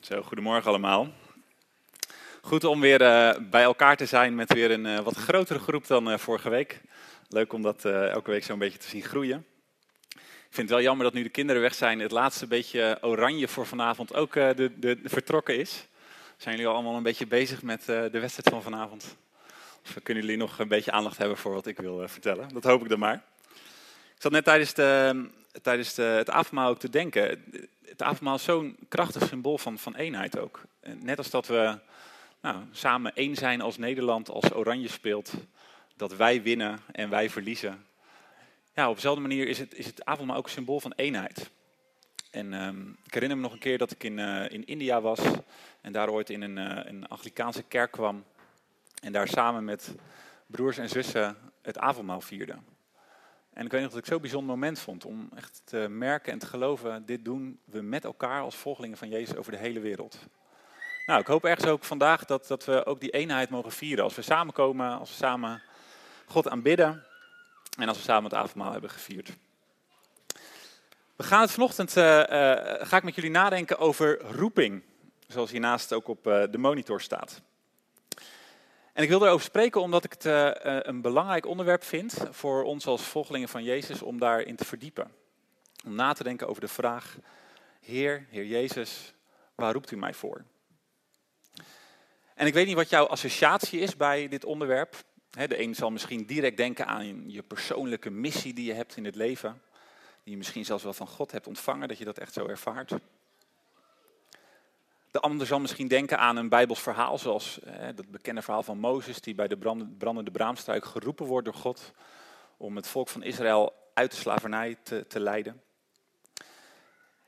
Zo, goedemorgen allemaal. Goed om weer uh, bij elkaar te zijn met weer een uh, wat grotere groep dan uh, vorige week. Leuk om dat elke week zo'n beetje te zien groeien. Ik vind het wel jammer dat nu de kinderen weg zijn, het laatste beetje oranje voor vanavond ook de, de, vertrokken is. Zijn jullie al allemaal een beetje bezig met de wedstrijd van vanavond? Of kunnen jullie nog een beetje aandacht hebben voor wat ik wil vertellen? Dat hoop ik dan maar. Ik zat net tijdens, de, tijdens de, het avondmaal ook te denken. Het avondmaal is zo'n krachtig symbool van, van eenheid ook. Net als dat we nou, samen één zijn als Nederland, als Oranje speelt. Dat wij winnen en wij verliezen. Ja, op dezelfde manier is het, is het avondmaal ook een symbool van eenheid. En um, ik herinner me nog een keer dat ik in, uh, in India was. En daar ooit in een, uh, een Anglikaanse kerk kwam. En daar samen met broers en zussen het avondmaal vierden. En ik weet nog dat ik zo'n bijzonder moment vond om echt te merken en te geloven, dit doen we met elkaar als volgelingen van Jezus over de hele wereld. Nou, ik hoop ergens ook vandaag dat, dat we ook die eenheid mogen vieren. Als we samenkomen, als we samen God aanbidden en als we samen het avondmaal hebben gevierd. We gaan het vanochtend, uh, uh, ga ik met jullie nadenken over roeping. Zoals hiernaast ook op uh, de monitor staat. En ik wil erover spreken omdat ik het uh, een belangrijk onderwerp vind voor ons als volgelingen van Jezus om daarin te verdiepen. Om na te denken over de vraag, Heer, Heer Jezus, waar roept u mij voor? En ik weet niet wat jouw associatie is bij dit onderwerp. de een zal misschien direct denken aan je persoonlijke missie die je hebt in het leven. Die je misschien zelfs wel van God hebt ontvangen, dat je dat echt zo ervaart. De ander zal misschien denken aan een Bijbels verhaal, zoals eh, dat bekende verhaal van Mozes, die bij de brandende braamstruik geroepen wordt door God om het volk van Israël uit de slavernij te, te leiden.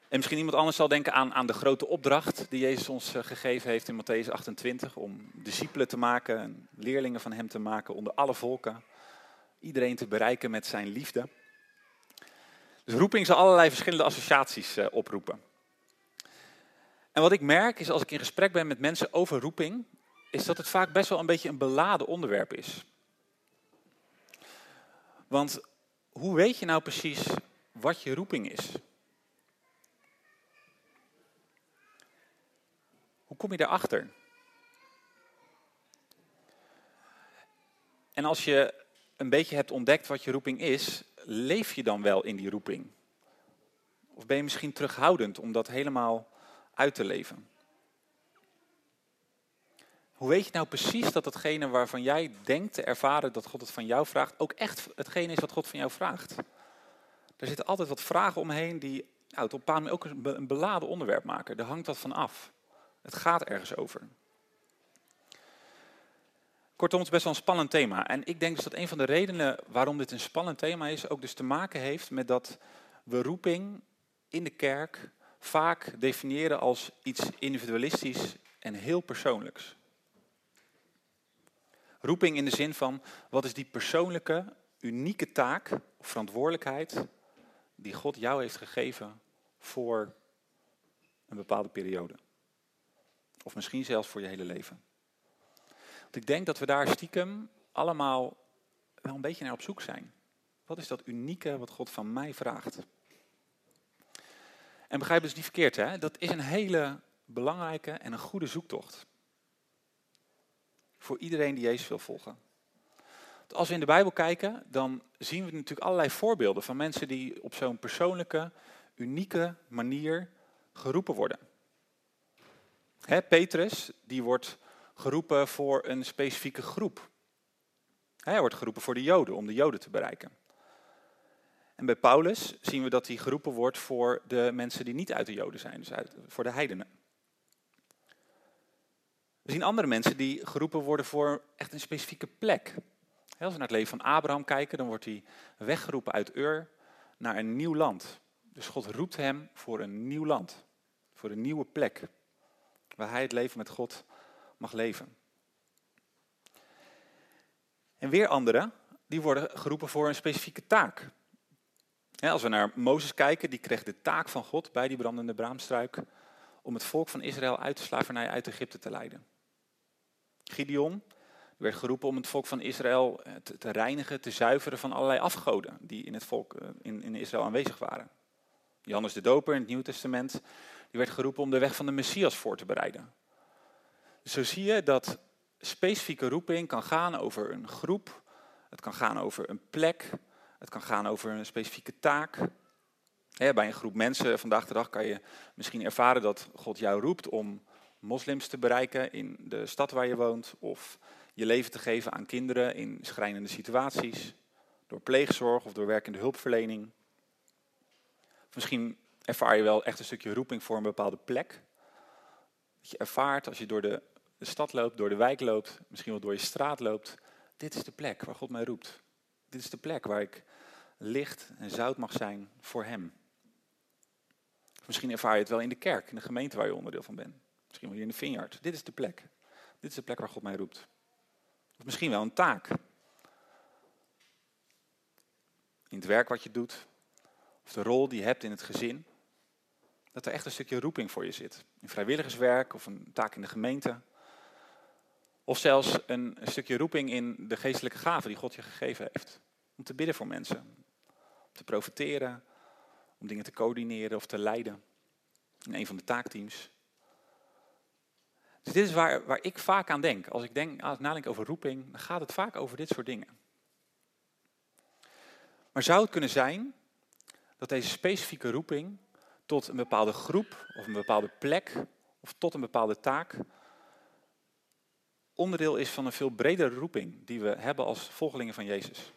En misschien iemand anders zal denken aan, aan de grote opdracht die Jezus ons eh, gegeven heeft in Matthäus 28, om discipelen te maken, leerlingen van hem te maken onder alle volken, iedereen te bereiken met zijn liefde. Dus roeping zal allerlei verschillende associaties uh, oproepen. En wat ik merk is als ik in gesprek ben met mensen over roeping, is dat het vaak best wel een beetje een beladen onderwerp is. Want hoe weet je nou precies wat je roeping is? Hoe kom je daarachter? En als je een beetje hebt ontdekt wat je roeping is, leef je dan wel in die roeping? Of ben je misschien terughoudend om dat helemaal uit te leven. Hoe weet je nou precies dat hetgene waarvan jij denkt te ervaren dat God het van jou vraagt, ook echt hetgene is wat God van jou vraagt? Er zitten altijd wat vragen omheen die nou, het op een ook een beladen onderwerp maken. Er hangt wat van af. Het gaat ergens over. Kortom, het is best wel een spannend thema. En ik denk dus dat een van de redenen waarom dit een spannend thema is, ook dus te maken heeft met dat we roeping in de kerk vaak definiëren als iets individualistisch en heel persoonlijks. Roeping in de zin van, wat is die persoonlijke, unieke taak of verantwoordelijkheid die God jou heeft gegeven voor een bepaalde periode. Of misschien zelfs voor je hele leven. Want ik denk dat we daar stiekem allemaal wel een beetje naar op zoek zijn. Wat is dat unieke wat God van mij vraagt? En begrijp dus niet verkeerd, hè? dat is een hele belangrijke en een goede zoektocht. Voor iedereen die Jezus wil volgen. Als we in de Bijbel kijken, dan zien we natuurlijk allerlei voorbeelden van mensen die op zo'n persoonlijke, unieke manier geroepen worden. Hè, Petrus, die wordt geroepen voor een specifieke groep. Hij wordt geroepen voor de Joden, om de Joden te bereiken. En bij Paulus zien we dat hij geroepen wordt voor de mensen die niet uit de Joden zijn, dus voor de heidenen. We zien andere mensen die geroepen worden voor echt een specifieke plek. Als we naar het leven van Abraham kijken, dan wordt hij weggeroepen uit Ur naar een nieuw land. Dus God roept hem voor een nieuw land, voor een nieuwe plek, waar hij het leven met God mag leven. En weer anderen, die worden geroepen voor een specifieke taak als we naar Mozes kijken, die kreeg de taak van God bij die brandende braamstruik om het volk van Israël uit de slavernij uit Egypte te leiden. Gideon werd geroepen om het volk van Israël eh, te, reinigen, te zuiveren van allerlei afgoden die in het volk eh, in, Israël aanwezig waren. Johannes de Doper in het Nieuw Testament, die werd geroepen om de weg van de Messias voor te bereiden. Zo zie je dat specifieke roeping kan gaan over een groep, het kan gaan over een plek, het kan gaan over een specifieke taak. bij een groep mensen vandaag de dag kan je misschien ervaren dat God jou roept om moslims te bereiken in de stad waar je woont, of je leven te geven aan kinderen in schrijnende situaties, door pleegzorg of door werkende hulpverlening. misschien ervaar je wel echt een stukje roeping voor een bepaalde plek. Dat je ervaart als je door de, stad loopt, door de wijk loopt, misschien wel door je straat loopt. Dit is de plek waar God mij roept. Dit is de plek waar ik licht en zout mag zijn voor Hem. Misschien ervaar je het wel in de kerk, in de gemeente waar je onderdeel van bent. Misschien wel hier in de vineyard. Dit is de plek. Dit is de plek waar God mij roept. Of misschien wel een taak. In het werk wat je doet, of de rol die je hebt in het gezin. Dat er echt een stukje roeping voor je zit. In vrijwilligerswerk of een taak in de gemeente. Of zelfs een, stukje roeping in de geestelijke gaven die God je gegeven heeft. Om te bidden voor mensen. Om te profiteren. Om dingen te coördineren of te leiden. In een van de taakteams. Dus dit is waar, waar ik vaak aan denk. Als ik denk, als ik nadenk over roeping, dan gaat het vaak over dit soort dingen. Maar zou het kunnen zijn dat deze specifieke roeping tot een bepaalde groep of een bepaalde plek of tot een bepaalde taak onderdeel is van een veel bredere roeping die we hebben als volgelingen van Jezus?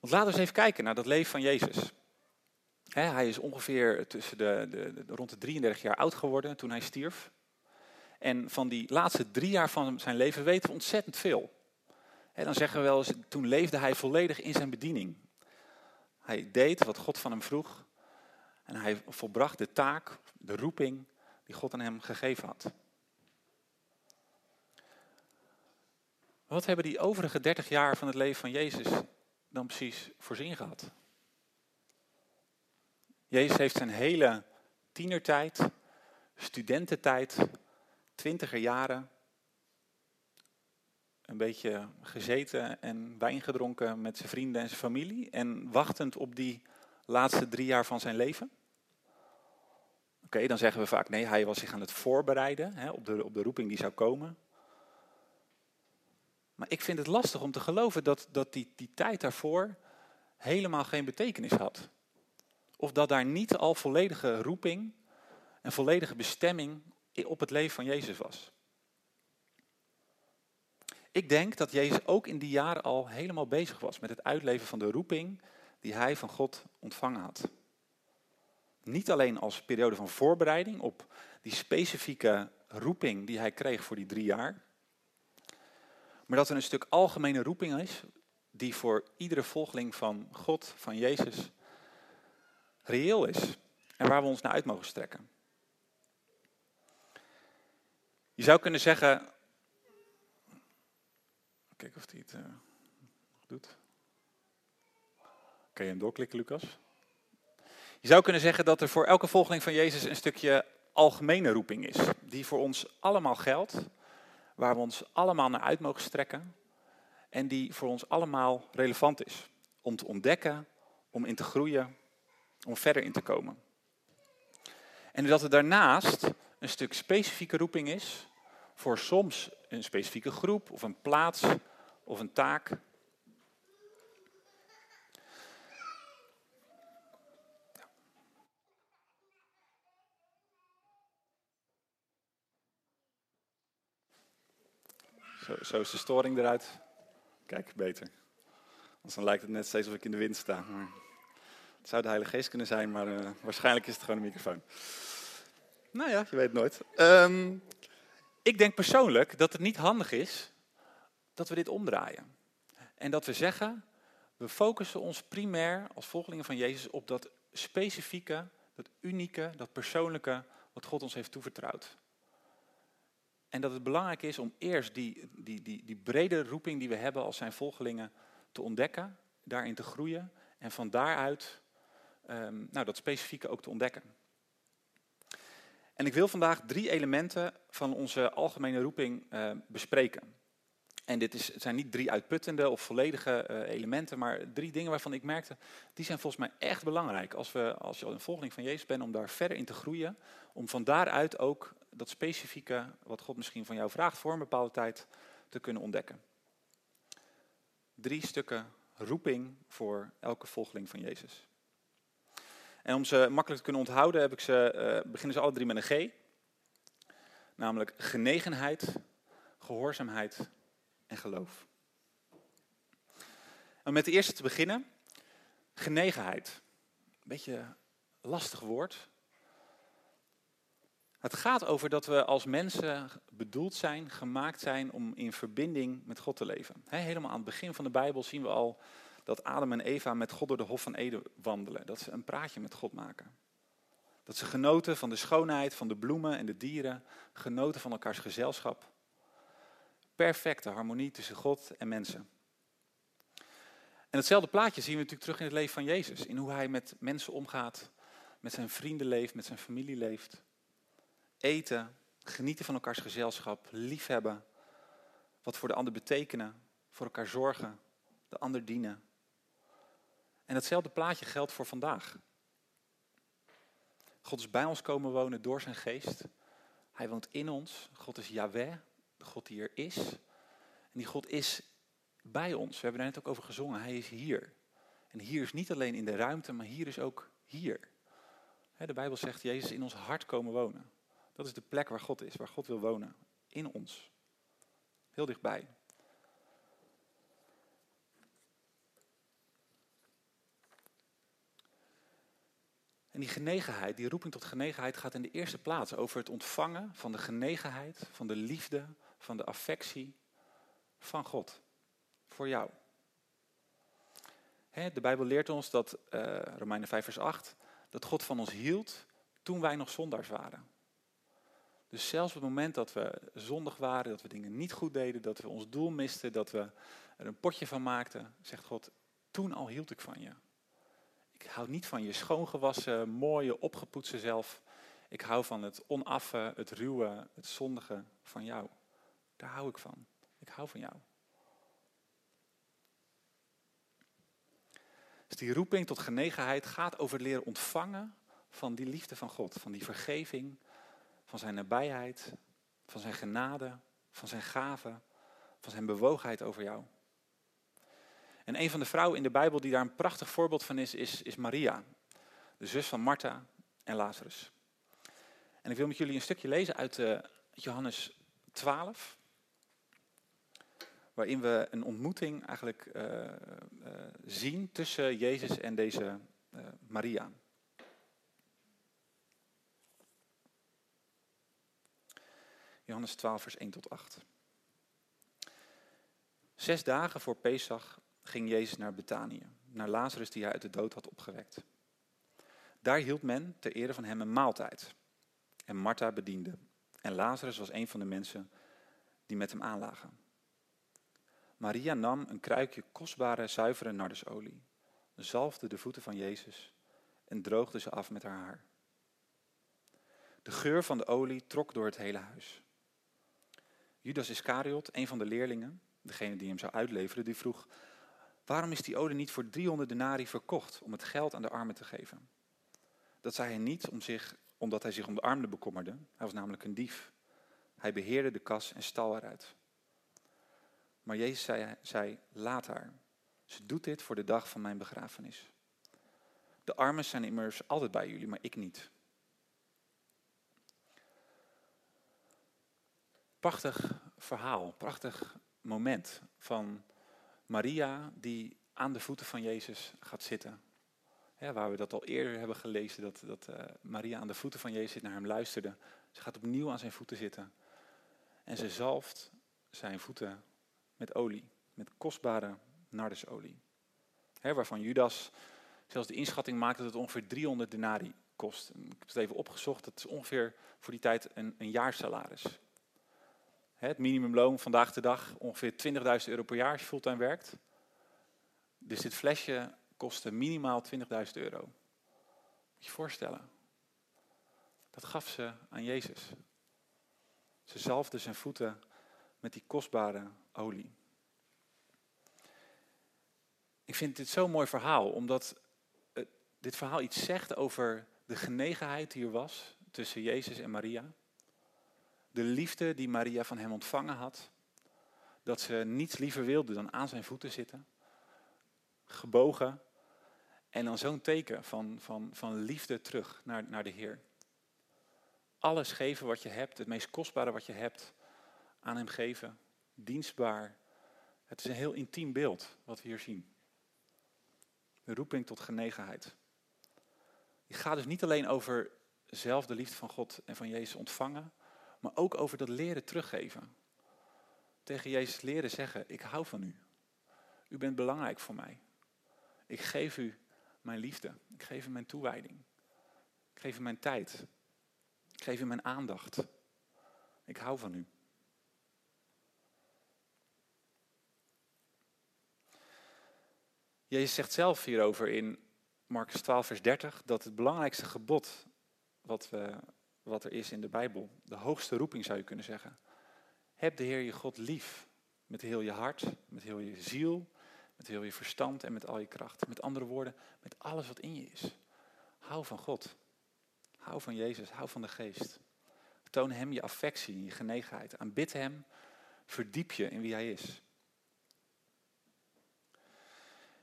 Want laten we eens even kijken naar dat leven van Jezus hij is ongeveer tussen de, de, rond de 33 jaar oud geworden toen hij stierf. En van die laatste drie jaar van zijn leven weten we ontzettend veel. dan zeggen we wel eens, toen leefde hij volledig in zijn bediening. Hij deed wat God van hem vroeg. En hij volbracht de taak, de roeping die God aan hem gegeven had. Wat hebben die overige 30 jaar van het leven van Jezus dan precies voor zin gehad? Jezus heeft zijn hele tienertijd, studententijd, twintiger jaren, een beetje gezeten en wijn gedronken met zijn vrienden en zijn familie en wachtend op die laatste drie jaar van zijn leven? Oké, dan zeggen we vaak nee, hij was zich aan het voorbereiden hè, op, de, op de roeping die zou komen. Maar ik vind het lastig om te geloven dat, dat die, die tijd daarvoor helemaal geen betekenis had. Of dat daar niet al volledige roeping en volledige bestemming op het leven van Jezus was. Ik denk dat Jezus ook in die jaren al helemaal bezig was met het uitleven van de roeping die hij van God ontvangen had. Niet alleen als periode van voorbereiding op die specifieke roeping die hij kreeg voor die drie jaar, maar dat er een stuk algemene roeping is die voor iedere volgeling van God, van Jezus, reëel is en waar we ons naar uit mogen strekken. Je zou kunnen zeggen. Kijk of hij het uh, doet. Kan je hem doorklikken, Lucas? Je zou kunnen zeggen dat er voor elke volgeling van Jezus een stukje algemene roeping is. Die voor ons allemaal geldt. Waar we ons allemaal naar uit mogen strekken. En die voor ons allemaal relevant is. Om te ontdekken, om in te groeien om verder in te komen. En dat er daarnaast een stuk specifieke roeping is voor soms een specifieke groep of een plaats of een taak. Zo, zo, is de storing eruit. Kijk, beter. Anders dan lijkt het net steeds of ik in de wind sta. Maar... Het zou de Heilige Geest kunnen zijn, maar uh, waarschijnlijk is het gewoon een microfoon. Nou ja, je weet het nooit. Um, ik denk persoonlijk dat het niet handig is dat we dit omdraaien. En dat we zeggen, we focussen ons primair als volgelingen van Jezus op dat specifieke, dat unieke, dat persoonlijke wat God ons heeft toevertrouwd. En dat het belangrijk is om eerst die, die, die, die brede roeping die we hebben als zijn volgelingen te ontdekken, daarin te groeien en van daaruit um, nou, dat specifieke ook te ontdekken. En ik wil vandaag drie elementen van onze algemene roeping uh, bespreken. En dit is, zijn niet drie uitputtende of volledige eh, elementen, maar drie dingen waarvan ik merkte, die zijn volgens mij echt belangrijk als, we, als je al een volgeling van Jezus bent, om daar verder in te groeien. Om van daaruit ook dat specifieke, wat God misschien van jou vraagt voor een bepaalde tijd, te kunnen ontdekken. Drie stukken roeping voor elke volgeling van Jezus. En om ze makkelijk te kunnen onthouden, heb ik ze, uh, beginnen ze alle drie met een G. Namelijk genegenheid, gehoorzaamheid en geloof. Om met de eerste te beginnen, genegenheid. Een beetje een lastig woord. Het gaat over dat we als mensen bedoeld zijn, gemaakt zijn om in verbinding met God te leven. helemaal aan het begin van de Bijbel zien we al dat Adam en Eva met God door de Hof van Eden wandelen. Dat ze een praatje met God maken. Dat ze genoten van de schoonheid van de bloemen en de dieren, genoten van elkaars gezelschap. Perfecte harmonie tussen God en mensen. En hetzelfde plaatje zien we natuurlijk terug in het leven van Jezus. In hoe hij met mensen omgaat, met zijn vrienden leeft, met zijn familie leeft. Eten, genieten van elkaars gezelschap, liefhebben. Wat voor de ander betekenen, voor elkaar zorgen, de ander dienen. En hetzelfde plaatje geldt voor vandaag. God is bij ons komen wonen door zijn geest. Hij woont in ons. God is Yahweh, de God die er is. En die God is bij ons. We hebben daar net ook over gezongen. Hij is hier. En hier is niet alleen in de ruimte, maar hier is ook hier. De Bijbel zegt, Jezus in ons hart komen wonen. Dat is de plek waar God is, waar God wil wonen. In ons. Heel dichtbij. En die genegenheid, die roeping tot genegenheid gaat in de eerste plaats over het ontvangen van de genegenheid, van de liefde, van de affectie van God. Voor jou. de Bijbel leert ons dat, uh, Romeinen 5 vers 8, dat God van ons hield toen wij nog zondaars waren. Dus zelfs op het moment dat we zondig waren, dat we dingen niet goed deden, dat we ons doel misten, dat we er een potje van maakten, zegt God, toen al hield ik van je. Ik hou niet van je schoongewassen, mooie, opgepoetste zelf. Ik hou van het onaffe, het ruwe, het zondige van jou. Daar hou ik van. Ik hou van jou. Dus die roeping tot genegenheid gaat over leren ontvangen van die liefde van God. Van die vergeving, van zijn nabijheid, van zijn genade, van zijn gave, van zijn bewogenheid over jou. En een van de vrouwen in de Bijbel die daar een prachtig voorbeeld van is, is, is Maria. De zus van Martha en Lazarus. En ik wil met jullie een stukje lezen uit uh, Johannes 12. Waarin we een ontmoeting eigenlijk uh, uh, zien tussen Jezus en deze Maria. Johannes 12, vers 1 tot 8. Zes dagen voor Pesach ging Jezus naar Betanië, naar Lazarus die hij uit de dood had opgewekt. Daar hield men ter ere van hem een maaltijd. En Martha bediende. En Lazarus was een van de mensen die met hem aanlagen. Maria nam een kruikje kostbare, zuivere nardesolie, zalfde de voeten van Jezus en droogde ze af met haar haar. De geur van de olie trok door het hele huis. Judas Iscariot, een van de leerlingen, degene die hem zou uitleveren, die vroeg: Waarom is die olie niet voor 300 denari verkocht om het geld aan de armen te geven? Dat zei hij niet om zich, omdat hij zich om de armen bekommerde. Hij was namelijk een dief. Hij beheerde de kas en stal eruit. Maar Jezus zei, zei, laat haar. Ze doet dit voor de dag van mijn begrafenis. De armen zijn immers altijd bij jullie, maar ik niet. Prachtig verhaal, prachtig moment van Maria die aan de voeten van Jezus gaat zitten. waar we dat al eerder hebben gelezen, dat, dat uh, Maria aan de voeten van Jezus naar hem luisterde. Ze gaat opnieuw aan zijn voeten zitten. En ze zalft zijn voeten met olie, met kostbare nardesolie. He, waarvan Judas zelfs de inschatting maakte dat het ongeveer 300 denari kost. Ik heb het even opgezocht, dat is ongeveer voor die tijd een, een jaarsalaris. Het minimumloon vandaag de dag ongeveer 20.000 euro per jaar als je fulltime werkt. Dus dit flesje kostte minimaal 20.000 euro. Moet je je voorstellen. Dat gaf ze aan Jezus. Ze zalfde zijn voeten met die kostbare olie. Ik vind dit zo'n mooi verhaal, omdat dit verhaal iets zegt over de genegenheid die er was tussen Jezus en Maria. De liefde die Maria van hem ontvangen had. Dat ze niets liever wilde dan aan zijn voeten zitten. Gebogen. En dan zo'n teken van, van, van liefde terug naar, naar de Heer. Alles geven wat je hebt, het meest kostbare wat je hebt, aan hem geven. Dienstbaar. Het is een heel intiem beeld wat we hier zien. De roeping tot genegenheid. Die gaat dus niet alleen over zelf de liefde van God en van Jezus ontvangen, maar ook over dat leren teruggeven. Tegen Jezus leren zeggen, ik hou van u. U bent belangrijk voor mij. Ik geef u mijn liefde. Ik geef u mijn toewijding. Ik geef u mijn tijd. Ik geef u mijn aandacht. Ik hou van u. Jezus zegt zelf hierover in Marcus 12, vers 30, dat het belangrijkste gebod wat, we, wat er is in de Bijbel, de hoogste roeping zou je kunnen zeggen. Heb de Heer je God lief met heel je hart, met heel je ziel, met heel je verstand en met al je kracht. Met andere woorden, met alles wat in je is. Hou van God. Hou van Jezus, hou van de geest. Toon hem je affectie, je genegenheid. Aanbid hem, verdiep je in wie hij is.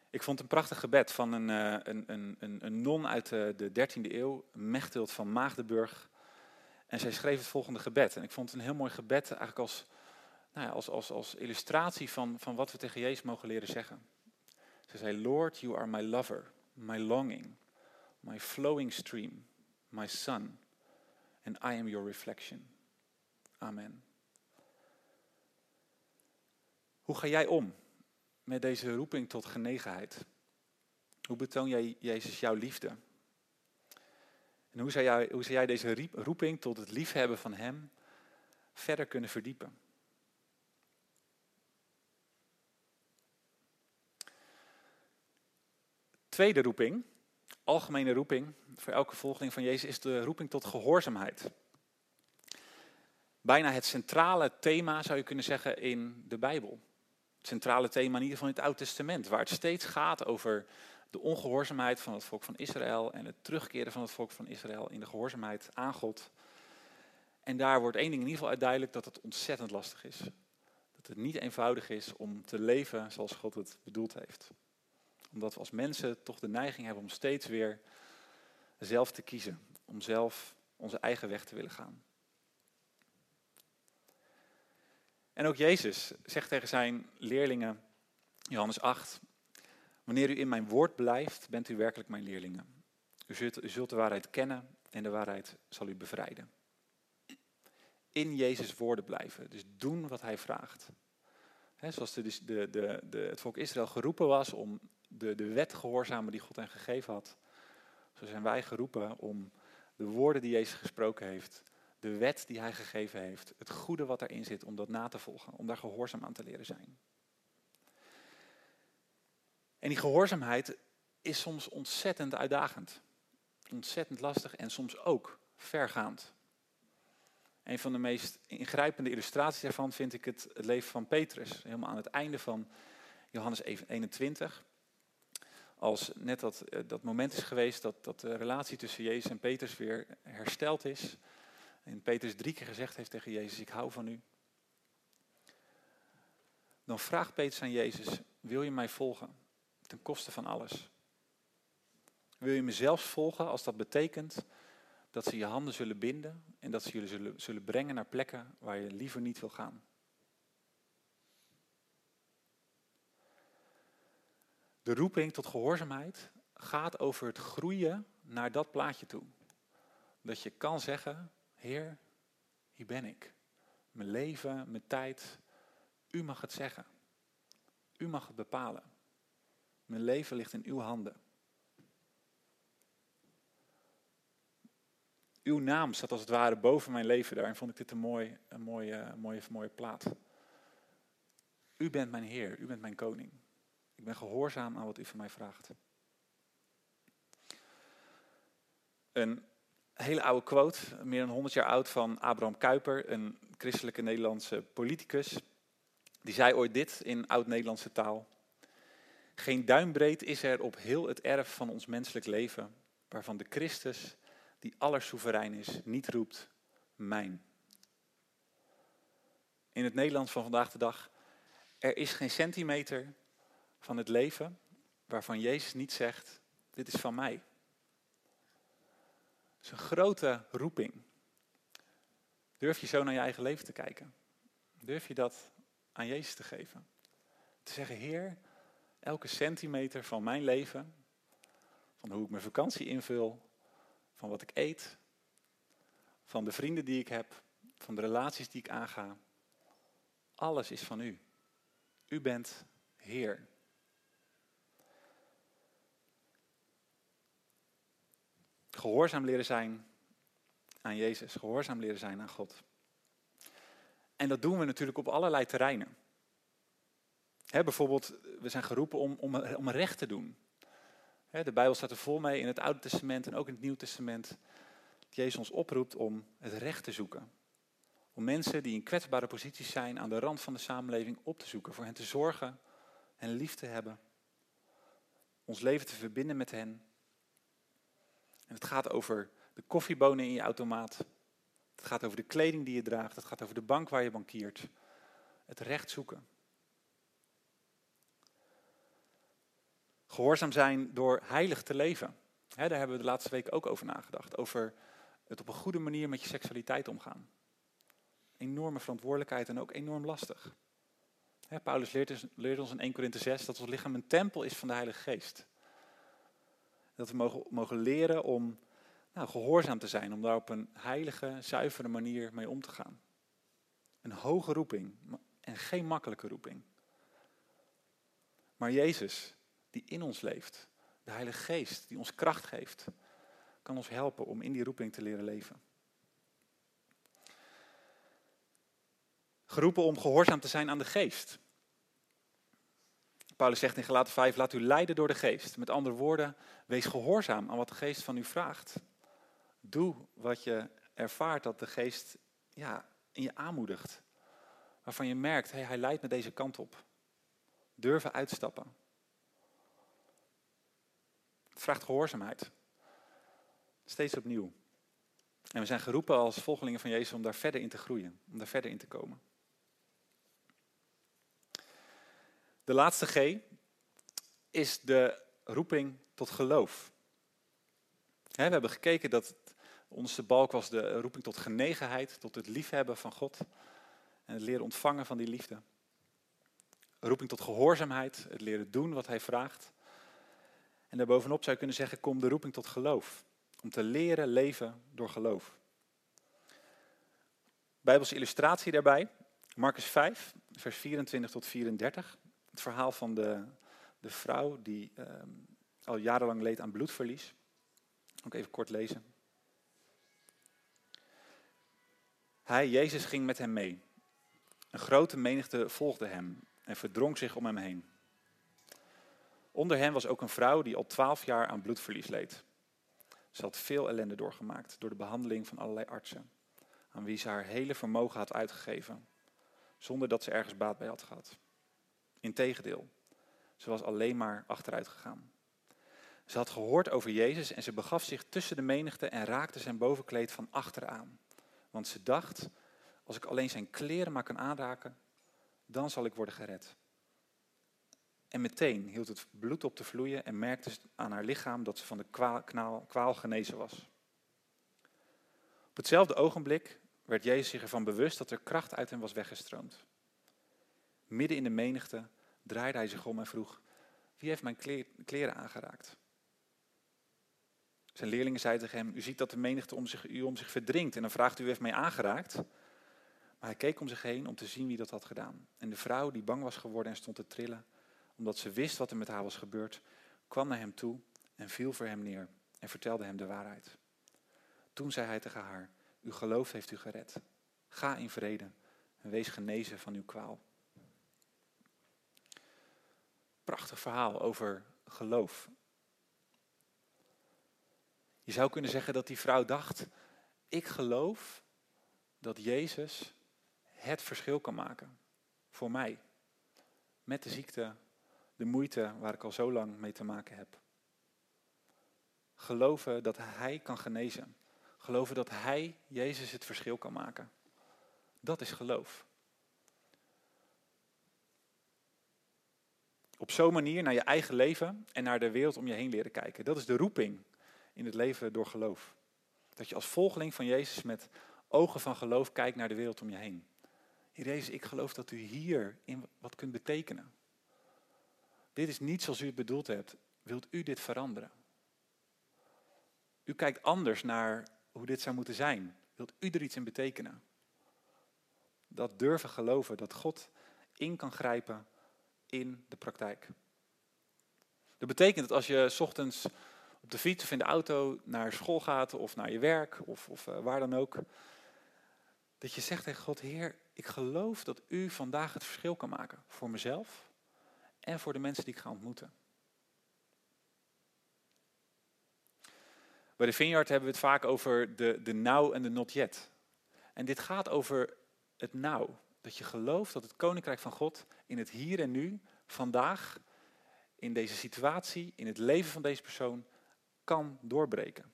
Ik vond een prachtig gebed van een, eh, een, een, een, non uit de, de 13e eeuw, Mechthild van Maagdenburg. En zij schreef het volgende gebed. En ik vond het een heel mooi gebed, eigenlijk als, nou ja, als, als, als illustratie van, van wat we tegen Jezus mogen leren zeggen. Ze zei, Lord, you are my lover, my longing, my flowing stream, my son, and I am your reflection. Amen. Hoe ga jij om met deze roeping tot genegenheid? Hoe betoon jij Jezus jouw liefde? En hoe zou, jij, hoe zou jij deze roeping tot het liefhebben van Hem verder kunnen verdiepen? Tweede roeping, algemene roeping voor elke volgeling van Jezus, is de roeping tot gehoorzaamheid. Bijna het centrale thema zou je kunnen zeggen in de Bijbel centrale thema in ieder geval in het Oude Testament, waar het steeds gaat over de ongehoorzaamheid van het volk van Israël en het terugkeren van het volk van Israël in de gehoorzaamheid aan God. En daar wordt één ding in ieder geval uit duidelijk, dat het ontzettend lastig is. Dat het niet eenvoudig is om te leven zoals God het bedoeld heeft. Omdat we als mensen toch de neiging hebben om steeds weer zelf te kiezen. Om zelf onze eigen weg te willen gaan. En ook Jezus zegt tegen zijn leerlingen, Johannes 8, wanneer u in mijn woord blijft, bent u werkelijk mijn leerlingen. U zult, de waarheid kennen en de waarheid zal u bevrijden. In Jezus woorden blijven, dus doen wat hij vraagt. zoals de, de, de, de, het volk Israël geroepen was om de, de wet gehoorzamen die God hen gegeven had, zo zijn wij geroepen om de woorden die Jezus gesproken heeft de wet die hij gegeven heeft, het goede wat erin zit, om dat na te volgen, om daar gehoorzaam aan te leren zijn. En die gehoorzaamheid is soms ontzettend uitdagend, ontzettend lastig en soms ook vergaand. Een van de meest ingrijpende illustraties daarvan vind ik het, het leven van Petrus, helemaal aan het einde van Johannes 21 als net dat, eh, dat moment is geweest dat, dat de relatie tussen Jezus en Petrus weer hersteld is. En Petrus drie keer gezegd heeft tegen Jezus, ik hou van u. Dan vraagt Petrus aan Jezus, wil je mij volgen? Ten koste van alles. Wil je me zelfs volgen als dat betekent dat ze je handen zullen binden en dat ze jullie zullen, zullen brengen naar plekken waar je liever niet wil gaan? De roeping tot gehoorzaamheid gaat over het groeien naar dat plaatje toe. Dat je kan zeggen, Heer, hier ben ik. Mijn leven, mijn tijd. U mag het zeggen. U mag het bepalen. Mijn leven ligt in uw handen. Uw naam staat als het ware boven mijn leven. Daarin vond ik dit een, mooi, een mooie, mooie, mooie plaat. U bent mijn Heer, u bent mijn koning. Ik ben gehoorzaam aan wat u van mij vraagt. Een hele oude quote, meer dan 100 jaar oud, van Abraham Kuyper. Een christelijke Nederlandse politicus. Die zei ooit dit in oud-Nederlandse taal. Geen duimbreed is er op heel het erf van ons menselijk leven, waarvan de Christus, die allersoeverein is, niet roept, mijn. In het Nederlands van vandaag de dag, er is geen centimeter van het leven waarvan Jezus niet zegt, dit is van mij. Het is een grote roeping. Durf je zo naar je eigen leven te kijken? Durf je dat aan Jezus te geven? Te zeggen, Heer, elke centimeter van mijn leven, van hoe ik mijn vakantie invul, van wat ik eet, van de vrienden die ik heb, van de relaties die ik aanga, alles is van u. U bent Heer. Gehoorzaam leren zijn aan Jezus, gehoorzaam leren zijn aan God. En dat doen we natuurlijk op allerlei terreinen. Bijvoorbeeld, we zijn geroepen om, om, om recht te doen. de Bijbel staat er vol mee in het Oude Testament en ook in het Nieuwe Testament. Dat Jezus ons oproept om het recht te zoeken. Om mensen die in kwetsbare posities zijn aan de rand van de samenleving op te zoeken. Voor hen te zorgen en lief te hebben. Ons leven te verbinden met hen. En het gaat over de koffiebonen in je automaat. Het gaat over de kleding die je draagt. Het gaat over de bank waar je bankiert. Het recht zoeken. Gehoorzaam zijn door heilig te leven. daar hebben we de laatste weken ook over nagedacht. Over het op een goede manier met je seksualiteit omgaan. Enorme verantwoordelijkheid en ook enorm lastig. Paulus leert, leert, ons in 1 Korinthe 6 dat ons lichaam een tempel is van de Heilige Geest. Dat we mogen, mogen leren om nou, gehoorzaam te zijn, om daar op een heilige, zuivere manier mee om te gaan. Een hoge roeping en geen makkelijke roeping. Maar Jezus, die in ons leeft, de Heilige Geest, die ons kracht geeft, kan ons helpen om in die roeping te leren leven. Geroepen om gehoorzaam te zijn aan de Geest. Paulus zegt in Galaten 5, laat u leiden door de Geest. Met andere woorden, wees gehoorzaam aan wat de Geest van u vraagt. Doe wat je ervaart dat de geest ja, in je aanmoedigt. Waarvan je merkt, hey, hij leidt me deze kant op. Durven uitstappen. Vraagt gehoorzaamheid. Steeds opnieuw. En we zijn geroepen als volgelingen van Jezus om daar verder in te groeien. Om daar verder in te komen. De laatste G is de roeping tot geloof. We hebben gekeken dat onze balk was de roeping tot genegenheid, tot het liefhebben van God en het leren ontvangen van die liefde. Roeping tot gehoorzaamheid, het leren doen wat hij vraagt. En daarbovenop zou je kunnen zeggen, kom de roeping tot geloof. Om te leren leven door geloof. Bijbelse illustratie daarbij, Marcus 5, vers 24 tot 34. Het verhaal van de, de vrouw die ehm, al jarenlang leed aan bloedverlies. Ook even kort lezen. Hij, Jezus, ging met hem mee. Een grote menigte volgde hem en verdrong zich om hem heen. Onder hen was ook een vrouw die al twaalf jaar aan bloedverlies leed. Ze had veel ellende doorgemaakt door de behandeling van allerlei artsen, aan wie ze haar hele vermogen had uitgegeven, zonder dat ze ergens baat bij had gehad. Integendeel, ze was alleen maar achteruit gegaan. Ze had gehoord over Jezus en ze begaf zich tussen de menigte en raakte zijn bovenkleed van achteraan. Want ze dacht, als ik alleen zijn kleren maar kan aanraken, dan zal ik worden gered. En meteen hield het bloed op te vloeien en merkte ze aan haar lichaam dat ze van de kwaal, kwaal genezen was. Op hetzelfde ogenblik werd Jezus zich ervan bewust dat er kracht uit hem was weggestroomd. Midden in de menigte draaide hij zich om en vroeg: Wie heeft mijn kleren aangeraakt? Zijn leerlingen zeiden tegen hem, u ziet dat de menigte om zich, u om zich verdringt en dan vraagt u, u heeft mij aangeraakt. Maar hij keek om zich heen om te zien wie dat had gedaan. En de vrouw die bang was geworden en stond te trillen, omdat ze wist wat er met haar was gebeurd, kwam naar hem toe en viel voor hem neer en vertelde hem de waarheid. Toen zei hij tegen haar, uw geloof heeft u gered. Ga in vrede en wees genezen van uw kwaal. Prachtig verhaal over geloof je zou kunnen zeggen dat die vrouw dacht, ik geloof dat Jezus het verschil kan maken. Voor mij. Met de ziekte, de moeite waar ik al zo lang mee te maken heb. Geloven dat Hij kan genezen. Geloven dat Hij, Jezus, het verschil kan maken. Dat is geloof. Op zo'n manier naar je eigen leven en naar de wereld om je heen leren kijken. Dat is de roeping in het leven door geloof. Dat je als volgeling van Jezus met ogen van geloof kijkt naar de wereld om je heen. Heer Jezus, ik geloof dat u hier in wat kunt betekenen. Dit is niet zoals u het bedoeld hebt. Wilt u dit veranderen? U kijkt anders naar hoe dit zou moeten zijn. Wilt u er iets in betekenen? Dat durven geloven dat God in kan grijpen in de praktijk. Dat betekent dat als je ochtends op de fiets of in de auto naar school gaat of naar je werk of, of uh, waar dan ook, dat je zegt tegen God, Heer, ik geloof dat u vandaag het verschil kan maken voor mezelf en voor de mensen die ik ga ontmoeten. Bij de Vineyard hebben we het vaak over de, de now en de not yet. En dit gaat over het now. Dat je gelooft dat het koninkrijk van God in het hier en nu, vandaag, in deze situatie, in het leven van deze persoon, kan doorbreken.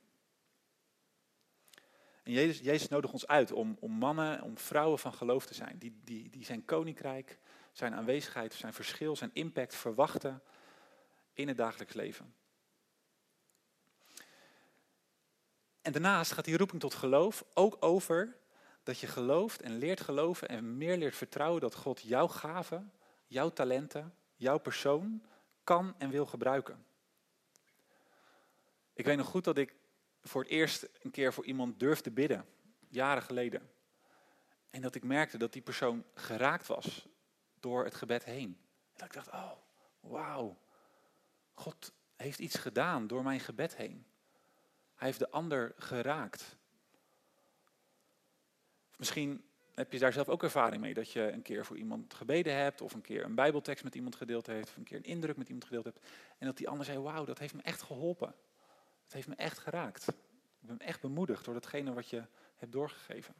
En Jezus, Jezus nodigt ons uit om, om mannen, om vrouwen van geloof te zijn. Die, die, die zijn koninkrijk, zijn aanwezigheid, zijn verschil, zijn impact verwachten in het dagelijks leven. En daarnaast gaat die roeping tot geloof ook over dat je gelooft en leert geloven en meer leert vertrouwen dat God jouw gaven, jouw talenten, jouw persoon kan en wil gebruiken. Ik weet nog goed dat ik voor het eerst een keer voor iemand durfde bidden, jaren geleden. En dat ik merkte dat die persoon geraakt was door het gebed heen. En dat ik dacht, oh, wauw, God heeft iets gedaan door mijn gebed heen. Hij heeft de ander geraakt. Misschien heb je daar zelf ook ervaring mee, dat je een keer voor iemand gebeden hebt, of een keer een bijbeltekst met iemand gedeeld heeft, of een keer een indruk met iemand gedeeld hebt. En dat die ander zei, wauw, dat heeft me echt geholpen. Dat heeft me echt geraakt. Ik ben echt bemoedigd door datgene wat je hebt doorgegeven.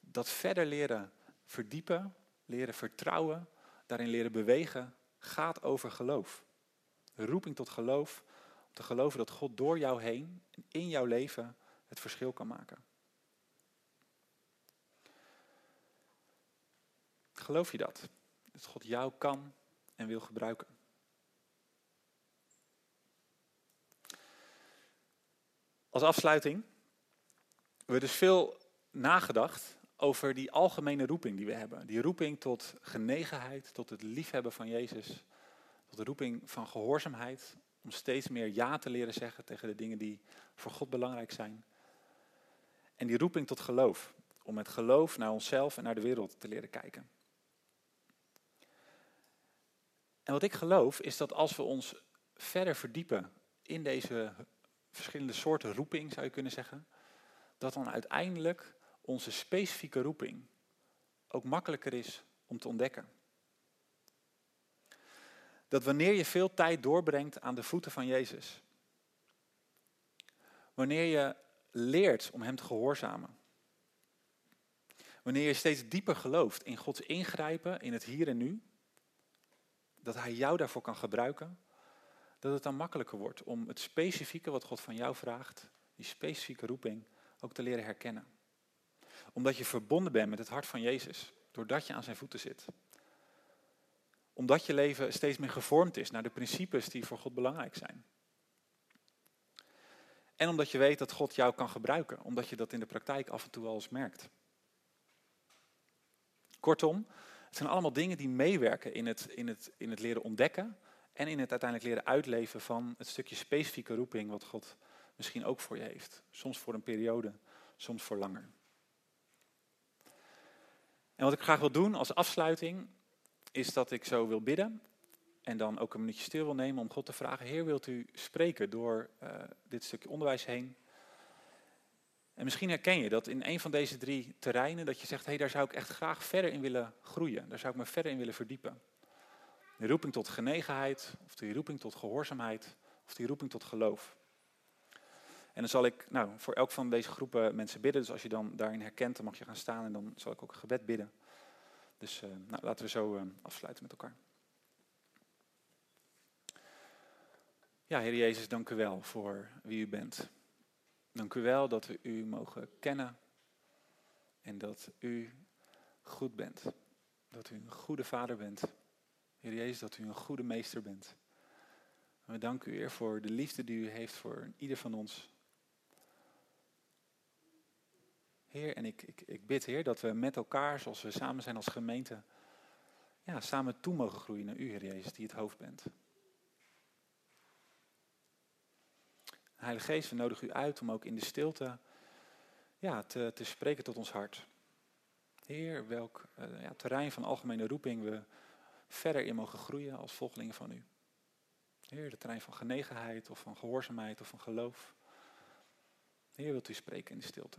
Dat verder leren verdiepen, leren vertrouwen, daarin leren bewegen, gaat over geloof. Roeping tot geloof, om te geloven dat God door jou heen en in jouw leven het verschil kan maken. Geloof je dat? Dat God jou kan en wil gebruiken. Als afsluiting, we hebben dus veel nagedacht over die algemene roeping die we hebben. Die roeping tot genegenheid, tot het liefhebben van Jezus. Tot de roeping van gehoorzaamheid, om steeds meer ja te leren zeggen tegen de dingen die voor God belangrijk zijn. En die roeping tot geloof, om met geloof naar onszelf en naar de wereld te leren kijken. En wat ik geloof is dat als we ons verder verdiepen in deze verschillende soorten roeping, zou je kunnen zeggen, dat dan uiteindelijk onze specifieke roeping ook makkelijker is om te ontdekken. Dat wanneer je veel tijd doorbrengt aan de voeten van Jezus, wanneer je leert om Hem te gehoorzamen, wanneer je steeds dieper gelooft in Gods ingrijpen in het hier en nu, dat Hij jou daarvoor kan gebruiken, dat het dan makkelijker wordt om het specifieke wat God van jou vraagt, die specifieke roeping, ook te leren herkennen. Omdat je verbonden bent met het hart van Jezus, doordat je aan zijn voeten zit. Omdat je leven steeds meer gevormd is naar de principes die voor God belangrijk zijn. En omdat je weet dat God jou kan gebruiken, omdat je dat in de praktijk af en toe al eens merkt. Kortom, het zijn allemaal dingen die meewerken in het, in, het, in het leren ontdekken en in het uiteindelijk leren uitleven van het stukje specifieke roeping wat God misschien ook voor je heeft. Soms voor een periode, soms voor langer. En wat ik graag wil doen als afsluiting, is dat ik zo wil bidden. En dan ook een minuutje stil wil nemen om God te vragen: Heer, wilt u spreken door uh, dit stukje onderwijs heen? En misschien herken je dat in een van deze drie terreinen, dat je zegt: hé, hey, daar zou ik echt graag verder in willen groeien. Daar zou ik me verder in willen verdiepen. Die roeping tot genegenheid, of die roeping tot gehoorzaamheid, of die roeping tot geloof. En dan zal ik nou, voor elk van deze groepen mensen bidden. Dus als je dan daarin herkent, dan mag je gaan staan en dan zal ik ook een gebed bidden. Dus uh, nou, laten we zo uh, afsluiten met elkaar. Ja, Heer Jezus, dank u wel voor wie u bent. Dank u wel dat we u mogen kennen en dat u goed bent. Dat u een goede vader bent. Heer Jezus, dat u een goede meester bent. En we danken u, Heer, voor de liefde die u heeft voor ieder van ons. Heer, en ik, ik, ik bid, Heer, dat we met elkaar, zoals we samen zijn als gemeente, ja, samen toe mogen groeien naar u, Heer Jezus, die het hoofd bent. Heilige Geest, we nodigen u uit om ook in de stilte ja, te, te spreken tot ons hart. Heer, welk uh, ja, terrein van algemene roeping we verder in mogen groeien als volgelingen van u. Heer, de terrein van genegenheid of van gehoorzaamheid of van geloof. Heer, wilt u spreken in de stilte.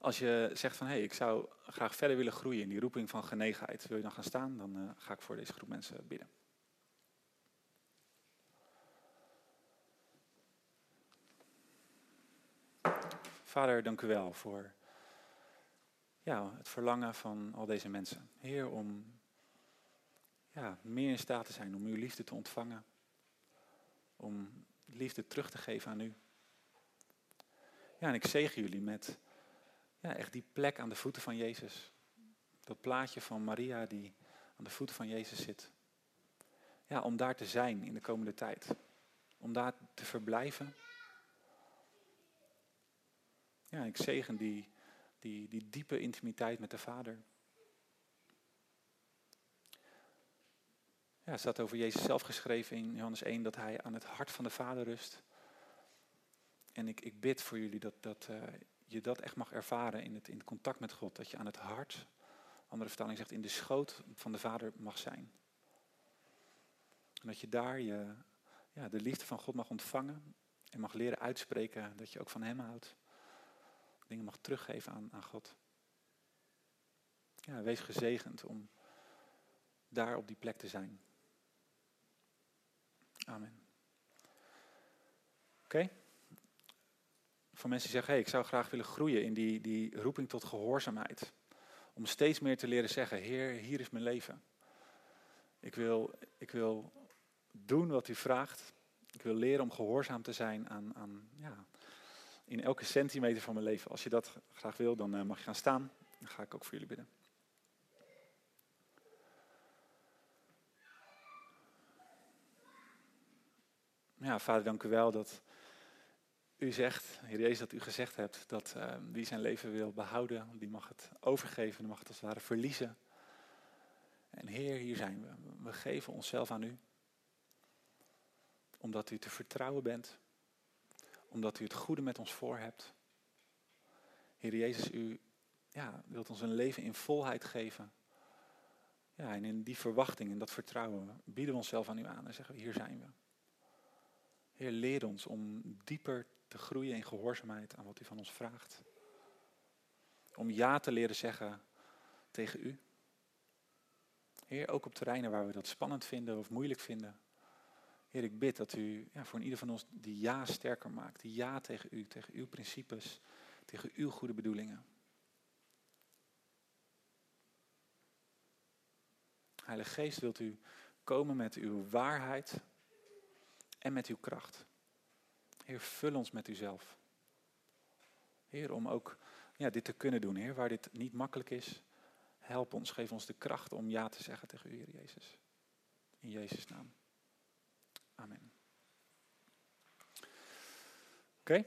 Als je zegt van hé, hey, ik zou graag verder willen groeien in die roeping van genegenheid, wil je dan gaan staan? Dan uh, ga ik voor deze groep mensen bidden. Vader, dank u wel voor ja, het verlangen van al deze mensen. Heer, om ja, meer in staat te zijn om uw liefde te ontvangen. Om liefde terug te geven aan u. Ja, en ik zegen jullie met ja, echt die plek aan de voeten van Jezus. Dat plaatje van Maria die aan de voeten van Jezus zit. Ja, om daar te zijn in de komende tijd. Om daar te verblijven. Ja, ik zegen die, die, die diepe intimiteit met de Vader. Ja, het staat over Jezus zelf geschreven in Johannes 1 dat hij aan het hart van de Vader rust. En ik, ik bid voor jullie dat, dat uh, je dat echt mag ervaren in het, in contact met God. Dat je aan het hart, andere vertaling zegt, in de schoot van de Vader mag zijn. En dat je daar je, ja, de liefde van God mag ontvangen en mag leren uitspreken dat je ook van Hem houdt. Dingen mag teruggeven aan, aan God. Ja, wees gezegend om daar op die plek te zijn. Amen. Oké? Van mensen die zeggen, hey, ik zou graag willen groeien in die, die roeping tot gehoorzaamheid. Om steeds meer te leren zeggen, Heer, hier is mijn leven. Ik wil, ik wil doen wat u vraagt. Ik wil leren om gehoorzaam te zijn aan, aan ja, in elke centimeter van mijn leven. Als je dat graag wil, dan eh, mag je gaan staan. Dan ga ik ook voor jullie bidden. Ja, vader, dank u wel dat u zegt, Heer Jezus, dat u gezegd hebt dat uh, wie zijn leven wil behouden, die mag het overgeven, die mag het als het ware verliezen. En Heer, hier zijn we. We geven onszelf aan u. Omdat u te vertrouwen bent. Omdat u het goede met ons voor hebt. Heer Jezus, u ja, wilt ons een leven in volheid geven. Ja, en in die verwachting en dat vertrouwen bieden we onszelf aan u aan en zeggen we, hier zijn we. Heer, leer ons om dieper te groeien in gehoorzaamheid aan wat u van ons vraagt. Om ja te leren zeggen tegen u. Heer, ook op terreinen waar we dat spannend vinden of moeilijk vinden. Heer, ik bid dat u ja, voor ieder van ons die ja sterker maakt. Die ja tegen u, tegen uw principes, tegen uw goede bedoelingen. Heilige Geest, wilt u komen met uw waarheid en met uw kracht. Heer, vul ons met uzelf. Heer, om ook ja, dit te kunnen doen, Heer, waar dit niet makkelijk is. Help ons, geef ons de kracht om ja te zeggen tegen u, Heer Jezus. In Jezus' naam. Amen. Oké,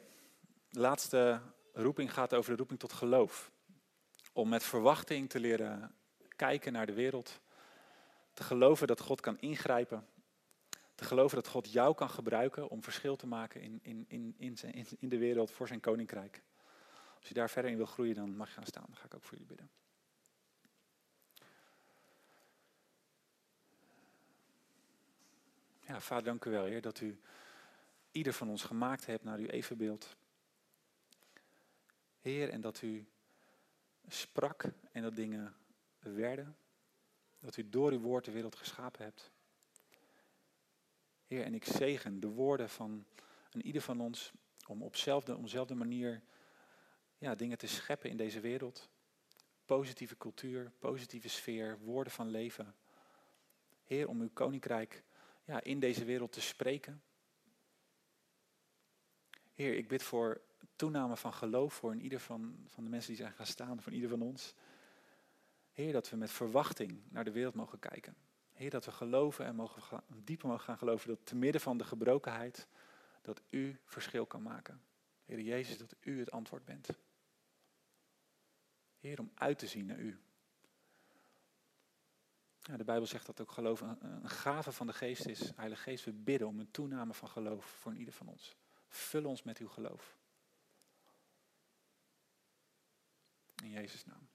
de laatste roeping gaat over de roeping tot geloof. Om met verwachting te leren kijken naar de wereld. Te geloven dat God kan ingrijpen te geloven dat God jou kan gebruiken om verschil te maken in, in, in, in, in de wereld voor zijn koninkrijk. Als je daar verder in wil groeien, dan mag je gaan staan. Dan ga ik ook voor jullie bidden. Ja, vader, dank u wel, Heer, dat u ieder van ons gemaakt hebt naar uw evenbeeld. Heer, en dat u sprak en dat dingen werden. Dat u door uw woord de wereld geschapen hebt. Heer, en ik zegen de woorden van een ieder van ons om op dezelfde manier ja, dingen te scheppen in deze wereld. Positieve cultuur, positieve sfeer, woorden van leven. Heer, om uw koninkrijk ja, in deze wereld te spreken. Heer, ik bid voor toename van geloof voor ieder van, van de mensen die zijn gaan staan, voor ieder van ons. Heer, dat we met verwachting naar de wereld mogen kijken. Heer, dat we geloven en mogen, dieper mogen gaan geloven dat te midden van de gebrokenheid, dat u verschil kan maken. Heer Jezus, dat u het antwoord bent. Heer, om uit te zien naar u. Ja, de Bijbel zegt dat ook geloof een, een gave van de geest is. Heilige Geest, we bidden om een toename van geloof voor ieder van ons. Vul ons met uw geloof. In Jezus' naam.